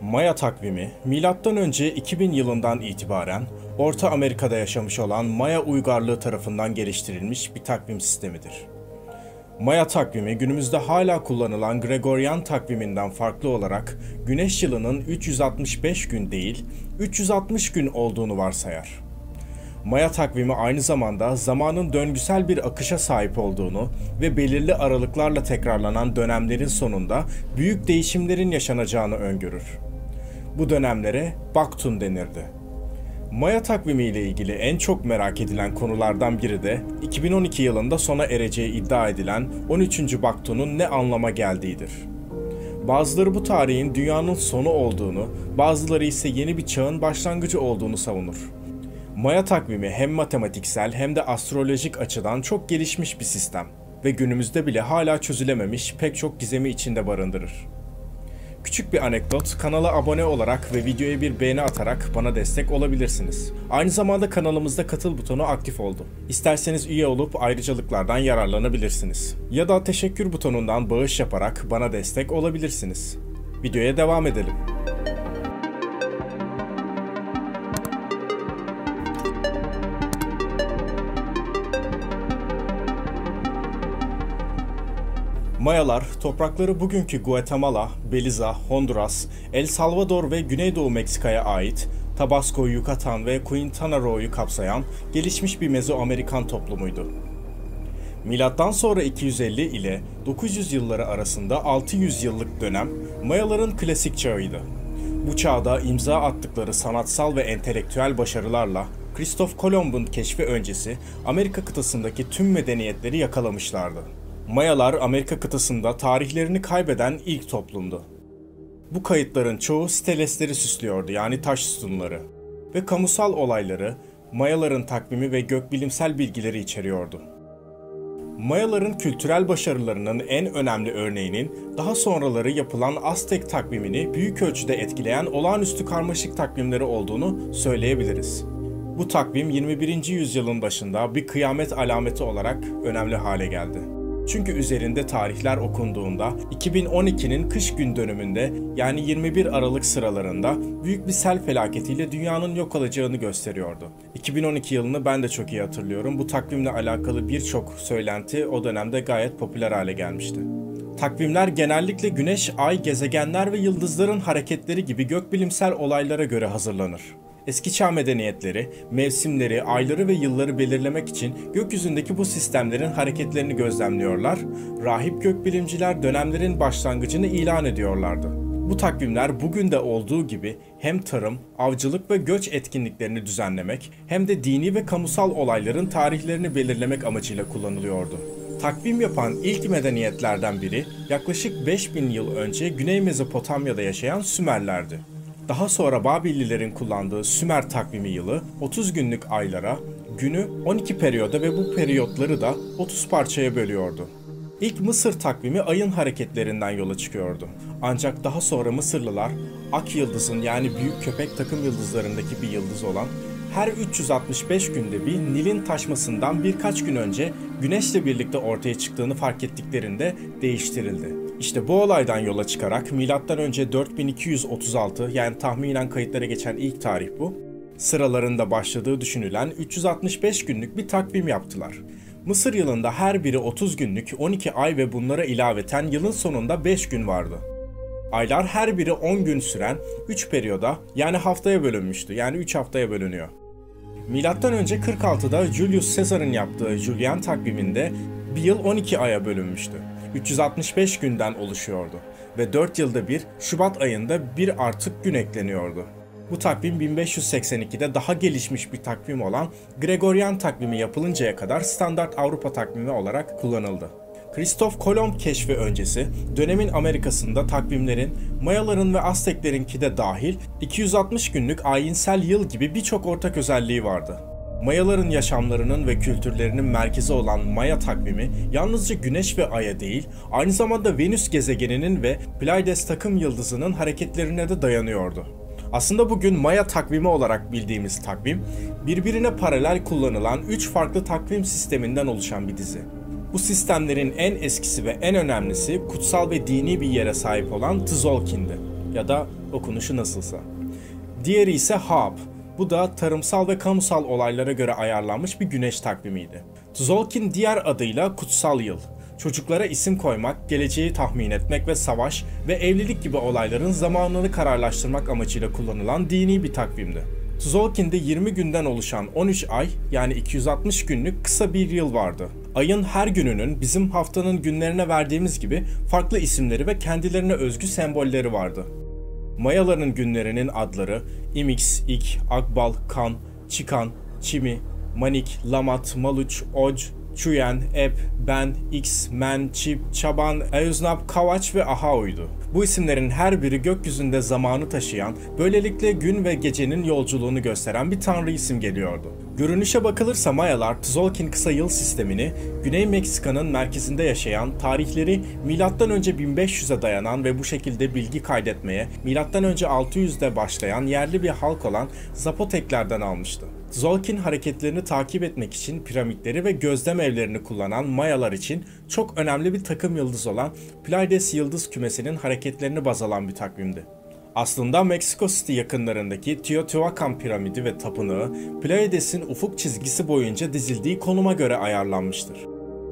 Maya takvimi, M.Ö. 2000 yılından itibaren Orta Amerika'da yaşamış olan Maya uygarlığı tarafından geliştirilmiş bir takvim sistemidir. Maya takvimi günümüzde hala kullanılan Gregorian takviminden farklı olarak güneş yılının 365 gün değil, 360 gün olduğunu varsayar. Maya takvimi aynı zamanda zamanın döngüsel bir akışa sahip olduğunu ve belirli aralıklarla tekrarlanan dönemlerin sonunda büyük değişimlerin yaşanacağını öngörür. Bu dönemlere Baktun denirdi. Maya takvimi ile ilgili en çok merak edilen konulardan biri de 2012 yılında sona ereceği iddia edilen 13. Baktun'un ne anlama geldiğidir. Bazıları bu tarihin dünyanın sonu olduğunu, bazıları ise yeni bir çağın başlangıcı olduğunu savunur. Maya takvimi hem matematiksel hem de astrolojik açıdan çok gelişmiş bir sistem ve günümüzde bile hala çözülememiş pek çok gizemi içinde barındırır. Küçük bir anekdot, kanala abone olarak ve videoya bir beğeni atarak bana destek olabilirsiniz. Aynı zamanda kanalımızda katıl butonu aktif oldu. İsterseniz üye olup ayrıcalıklardan yararlanabilirsiniz. Ya da teşekkür butonundan bağış yaparak bana destek olabilirsiniz. Videoya devam edelim. Mayalar, toprakları bugünkü Guatemala, Belize, Honduras, El Salvador ve Güneydoğu Meksika'ya ait Tabasco, Yucatan ve Quintana Roo'yu kapsayan gelişmiş bir Mezoamerikan toplumuydu. Milattan sonra 250 ile 900 yılları arasında 600 yıllık dönem Mayaların klasik çağıydı. Bu çağda imza attıkları sanatsal ve entelektüel başarılarla Kristof Kolomb'un keşfi öncesi Amerika kıtasındaki tüm medeniyetleri yakalamışlardı. Mayalar Amerika kıtasında tarihlerini kaybeden ilk toplumdu. Bu kayıtların çoğu stelesleri süslüyordu yani taş sütunları ve kamusal olayları, Mayaların takvimi ve gökbilimsel bilgileri içeriyordu. Mayaların kültürel başarılarının en önemli örneğinin daha sonraları yapılan Aztek takvimini büyük ölçüde etkileyen olağanüstü karmaşık takvimleri olduğunu söyleyebiliriz. Bu takvim 21. yüzyılın başında bir kıyamet alameti olarak önemli hale geldi. Çünkü üzerinde tarihler okunduğunda 2012'nin kış gün dönümünde yani 21 Aralık sıralarında büyük bir sel felaketiyle dünyanın yok olacağını gösteriyordu. 2012 yılını ben de çok iyi hatırlıyorum. Bu takvimle alakalı birçok söylenti o dönemde gayet popüler hale gelmişti. Takvimler genellikle güneş, ay, gezegenler ve yıldızların hareketleri gibi gökbilimsel olaylara göre hazırlanır. Eski çağ medeniyetleri, mevsimleri, ayları ve yılları belirlemek için gökyüzündeki bu sistemlerin hareketlerini gözlemliyorlar, rahip gökbilimciler dönemlerin başlangıcını ilan ediyorlardı. Bu takvimler bugün de olduğu gibi hem tarım, avcılık ve göç etkinliklerini düzenlemek hem de dini ve kamusal olayların tarihlerini belirlemek amacıyla kullanılıyordu. Takvim yapan ilk medeniyetlerden biri yaklaşık 5000 yıl önce Güney Mezopotamya'da yaşayan Sümerlerdi. Daha sonra Babillilerin kullandığı Sümer takvimi yılı 30 günlük aylara, günü 12 periyoda ve bu periyotları da 30 parçaya bölüyordu. İlk Mısır takvimi ayın hareketlerinden yola çıkıyordu. Ancak daha sonra Mısırlılar Ak Yıldız'ın yani büyük köpek takım yıldızlarındaki bir yıldız olan her 365 günde bir Nil'in taşmasından birkaç gün önce güneşle birlikte ortaya çıktığını fark ettiklerinde değiştirildi. İşte bu olaydan yola çıkarak M.Ö. 4236 yani tahminen kayıtlara geçen ilk tarih bu. Sıralarında başladığı düşünülen 365 günlük bir takvim yaptılar. Mısır yılında her biri 30 günlük 12 ay ve bunlara ilaveten yılın sonunda 5 gün vardı. Aylar her biri 10 gün süren 3 periyoda yani haftaya bölünmüştü. Yani 3 haftaya bölünüyor. Milattan önce 46'da Julius Caesar'ın yaptığı Julian takviminde bir yıl 12 aya bölünmüştü. 365 günden oluşuyordu ve 4 yılda bir Şubat ayında bir artık gün ekleniyordu. Bu takvim 1582'de daha gelişmiş bir takvim olan Gregorian takvimi yapılıncaya kadar standart Avrupa takvimi olarak kullanıldı. Kristof Kolomb keşfi öncesi dönemin Amerika'sında takvimlerin Mayaların ve Azteklerinki de dahil 260 günlük ayinsel yıl gibi birçok ortak özelliği vardı. Mayaların yaşamlarının ve kültürlerinin merkezi olan Maya takvimi yalnızca Güneş ve Ay'a değil, aynı zamanda Venüs gezegeninin ve Pleiades takım yıldızının hareketlerine de dayanıyordu. Aslında bugün Maya takvimi olarak bildiğimiz takvim, birbirine paralel kullanılan 3 farklı takvim sisteminden oluşan bir dizi. Bu sistemlerin en eskisi ve en önemlisi kutsal ve dini bir yere sahip olan Tzolkin'di. ya da okunuşu nasılsa. Diğeri ise Hab. Bu da tarımsal ve kamusal olaylara göre ayarlanmış bir güneş takvimiydi. Tzolk'in diğer adıyla Kutsal Yıl. Çocuklara isim koymak, geleceği tahmin etmek ve savaş ve evlilik gibi olayların zamanını kararlaştırmak amacıyla kullanılan dini bir takvimdi. Tzolk'in'de 20 günden oluşan 13 ay yani 260 günlük kısa bir yıl vardı. Ayın her gününün bizim haftanın günlerine verdiğimiz gibi farklı isimleri ve kendilerine özgü sembolleri vardı. Mayaların günlerinin adları Imix, Ik, Akbal, Kan, Çıkan, Çimi, Manik, Lamat, Maluç, Oc, Chuyen, Ep, Ben, X, Men, Chip, Çaban, Euznap, Kavaç ve Ahao'ydu. Bu isimlerin her biri gökyüzünde zamanı taşıyan, böylelikle gün ve gecenin yolculuğunu gösteren bir tanrı isim geliyordu. Görünüşe bakılırsa Mayalar Tzolk'in kısa yıl sistemini Güney Meksika'nın merkezinde yaşayan, tarihleri M.Ö. 1500'e dayanan ve bu şekilde bilgi kaydetmeye M.Ö. 600'de başlayan yerli bir halk olan Zapoteklerden almıştı. Tzolk'in hareketlerini takip etmek için piramitleri ve gözlem evlerini kullanan Mayalar için çok önemli bir takım yıldız olan Pleiades yıldız kümesinin hareketlerini baz alan bir takvimdi. Aslında Mexico City yakınlarındaki Teotihuacan piramidi ve tapınağı Pleiades'in ufuk çizgisi boyunca dizildiği konuma göre ayarlanmıştır.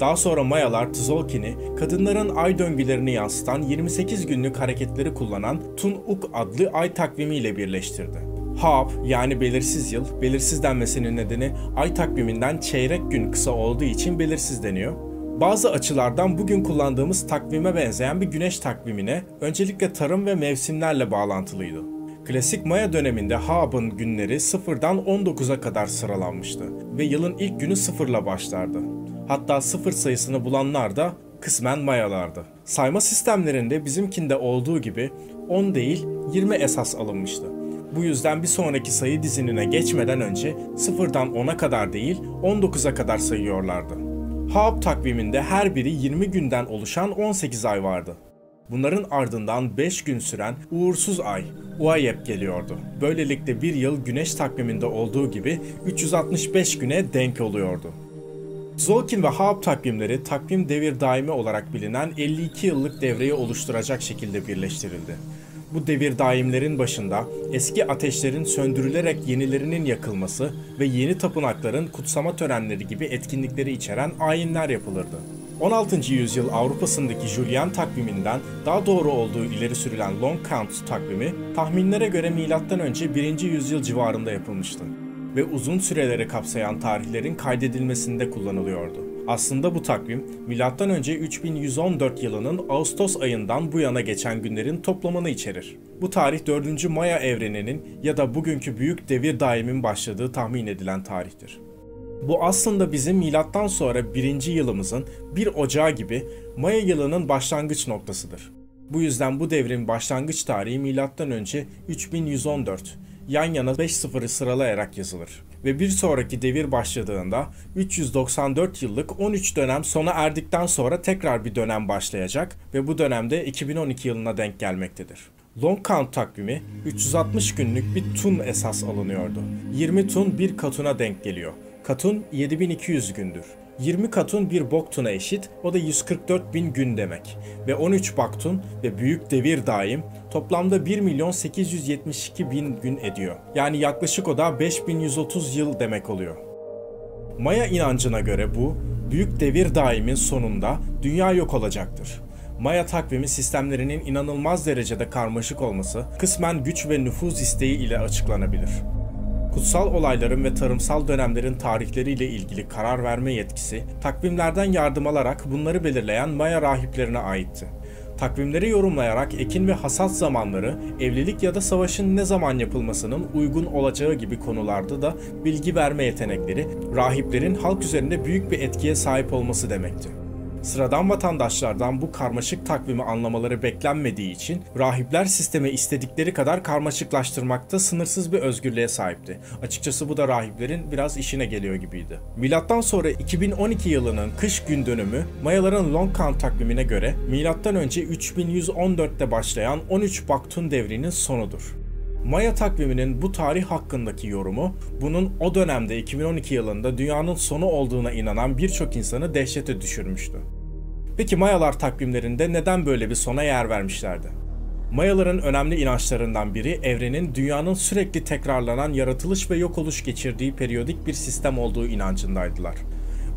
Daha sonra Mayalar Tzolkin'i kadınların ay döngülerini yansıtan 28 günlük hareketleri kullanan Tun-Uk adlı ay takvimiyle birleştirdi. Hab yani belirsiz yıl, belirsiz denmesinin nedeni ay takviminden çeyrek gün kısa olduğu için belirsiz deniyor. Bazı açılardan bugün kullandığımız takvime benzeyen bir güneş takvimine öncelikle tarım ve mevsimlerle bağlantılıydı. Klasik Maya döneminde Hab'ın günleri sıfırdan 19'a kadar sıralanmıştı ve yılın ilk günü sıfırla başlardı. Hatta sıfır sayısını bulanlar da kısmen Mayalardı. Sayma sistemlerinde bizimkinde olduğu gibi 10 değil 20 esas alınmıştı. Bu yüzden bir sonraki sayı dizinine geçmeden önce sıfırdan 10'a kadar değil 19'a kadar sayıyorlardı. Haab takviminde her biri 20 günden oluşan 18 ay vardı. Bunların ardından 5 gün süren uğursuz ay, Uayep geliyordu. Böylelikle bir yıl güneş takviminde olduğu gibi 365 güne denk oluyordu. Zolkin ve Haab takvimleri takvim devir daimi olarak bilinen 52 yıllık devreyi oluşturacak şekilde birleştirildi. Bu devir daimlerin başında eski ateşlerin söndürülerek yenilerinin yakılması ve yeni tapınakların kutsama törenleri gibi etkinlikleri içeren ayinler yapılırdı. 16. yüzyıl Avrupa'sındaki Julian takviminden daha doğru olduğu ileri sürülen Long Count takvimi tahminlere göre M.Ö. 1. yüzyıl civarında yapılmıştı ve uzun süreleri kapsayan tarihlerin kaydedilmesinde kullanılıyordu. Aslında bu takvim M.Ö. 3114 yılının Ağustos ayından bu yana geçen günlerin toplamını içerir. Bu tarih 4. Maya evreninin ya da bugünkü büyük devir daimin başladığı tahmin edilen tarihtir. Bu aslında bizim milattan sonra 1. yılımızın 1 Ocağı gibi Maya yılının başlangıç noktasıdır. Bu yüzden bu devrin başlangıç tarihi milattan önce 3114 yan yana 5 sıfırı sıralayarak yazılır. Ve bir sonraki devir başladığında 394 yıllık 13 dönem sona erdikten sonra tekrar bir dönem başlayacak ve bu dönemde 2012 yılına denk gelmektedir. Long Count takvimi 360 günlük bir tun esas alınıyordu. 20 tun bir katuna denk geliyor. Katun 7200 gündür. 20 katun bir boktuna eşit, o da 144 bin gün demek. Ve 13 baktun ve büyük devir daim toplamda 1 milyon 872 bin gün ediyor. Yani yaklaşık o da 5130 yıl demek oluyor. Maya inancına göre bu, büyük devir daimin sonunda dünya yok olacaktır. Maya takvimi sistemlerinin inanılmaz derecede karmaşık olması kısmen güç ve nüfuz isteği ile açıklanabilir. Kutsal olayların ve tarımsal dönemlerin tarihleriyle ilgili karar verme yetkisi, takvimlerden yardım alarak bunları belirleyen Maya rahiplerine aitti. Takvimleri yorumlayarak ekin ve hasat zamanları, evlilik ya da savaşın ne zaman yapılmasının uygun olacağı gibi konularda da bilgi verme yetenekleri, rahiplerin halk üzerinde büyük bir etkiye sahip olması demekti. Sıradan vatandaşlardan bu karmaşık takvimi anlamaları beklenmediği için rahipler sistemi istedikleri kadar karmaşıklaştırmakta sınırsız bir özgürlüğe sahipti. Açıkçası bu da rahiplerin biraz işine geliyor gibiydi. Milattan sonra 2012 yılının kış gün dönümü Mayaların Long Count takvimine göre milattan önce 3114'te başlayan 13 Baktun devrinin sonudur. Maya takviminin bu tarih hakkındaki yorumu, bunun o dönemde 2012 yılında dünyanın sonu olduğuna inanan birçok insanı dehşete düşürmüştü. Peki Mayalar takvimlerinde neden böyle bir sona yer vermişlerdi? Mayaların önemli inançlarından biri evrenin dünyanın sürekli tekrarlanan yaratılış ve yok oluş geçirdiği periyodik bir sistem olduğu inancındaydılar.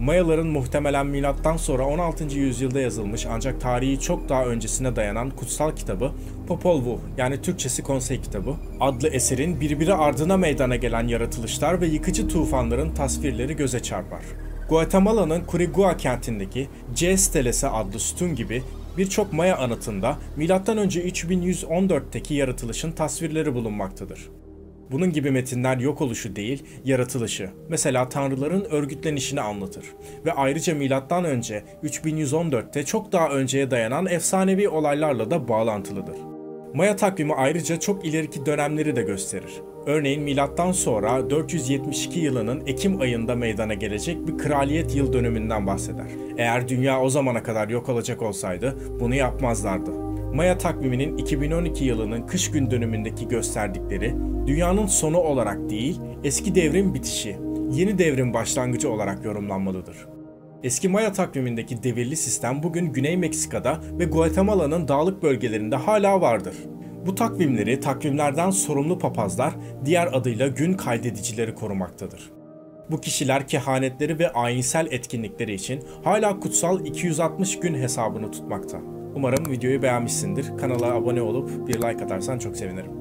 Mayaların muhtemelen milattan sonra 16. yüzyılda yazılmış ancak tarihi çok daha öncesine dayanan kutsal kitabı Popol Vuh yani Türkçesi Konsey Kitabı adlı eserin birbiri ardına meydana gelen yaratılışlar ve yıkıcı tufanların tasvirleri göze çarpar. Guatemala'nın Curigua kentindeki C stelesi adlı sütun gibi birçok Maya anıtında M.Ö. 3114'teki yaratılışın tasvirleri bulunmaktadır. Bunun gibi metinler yok oluşu değil, yaratılışı, mesela tanrıların örgütlenişini anlatır ve ayrıca milattan önce 3114'te çok daha önceye dayanan efsanevi olaylarla da bağlantılıdır. Maya takvimi ayrıca çok ileriki dönemleri de gösterir. Örneğin milattan sonra 472 yılının Ekim ayında meydana gelecek bir kraliyet yıl dönümünden bahseder. Eğer dünya o zamana kadar yok olacak olsaydı bunu yapmazlardı. Maya takviminin 2012 yılının kış gün dönümündeki gösterdikleri dünyanın sonu olarak değil, eski devrin bitişi, yeni devrin başlangıcı olarak yorumlanmalıdır. Eski Maya takvimindeki devirli sistem bugün Güney Meksika'da ve Guatemala'nın dağlık bölgelerinde hala vardır. Bu takvimleri takvimlerden sorumlu papazlar, diğer adıyla gün kaydedicileri korumaktadır. Bu kişiler kehanetleri ve ayinsel etkinlikleri için hala kutsal 260 gün hesabını tutmakta. Umarım videoyu beğenmişsindir. Kanala abone olup bir like atarsan çok sevinirim.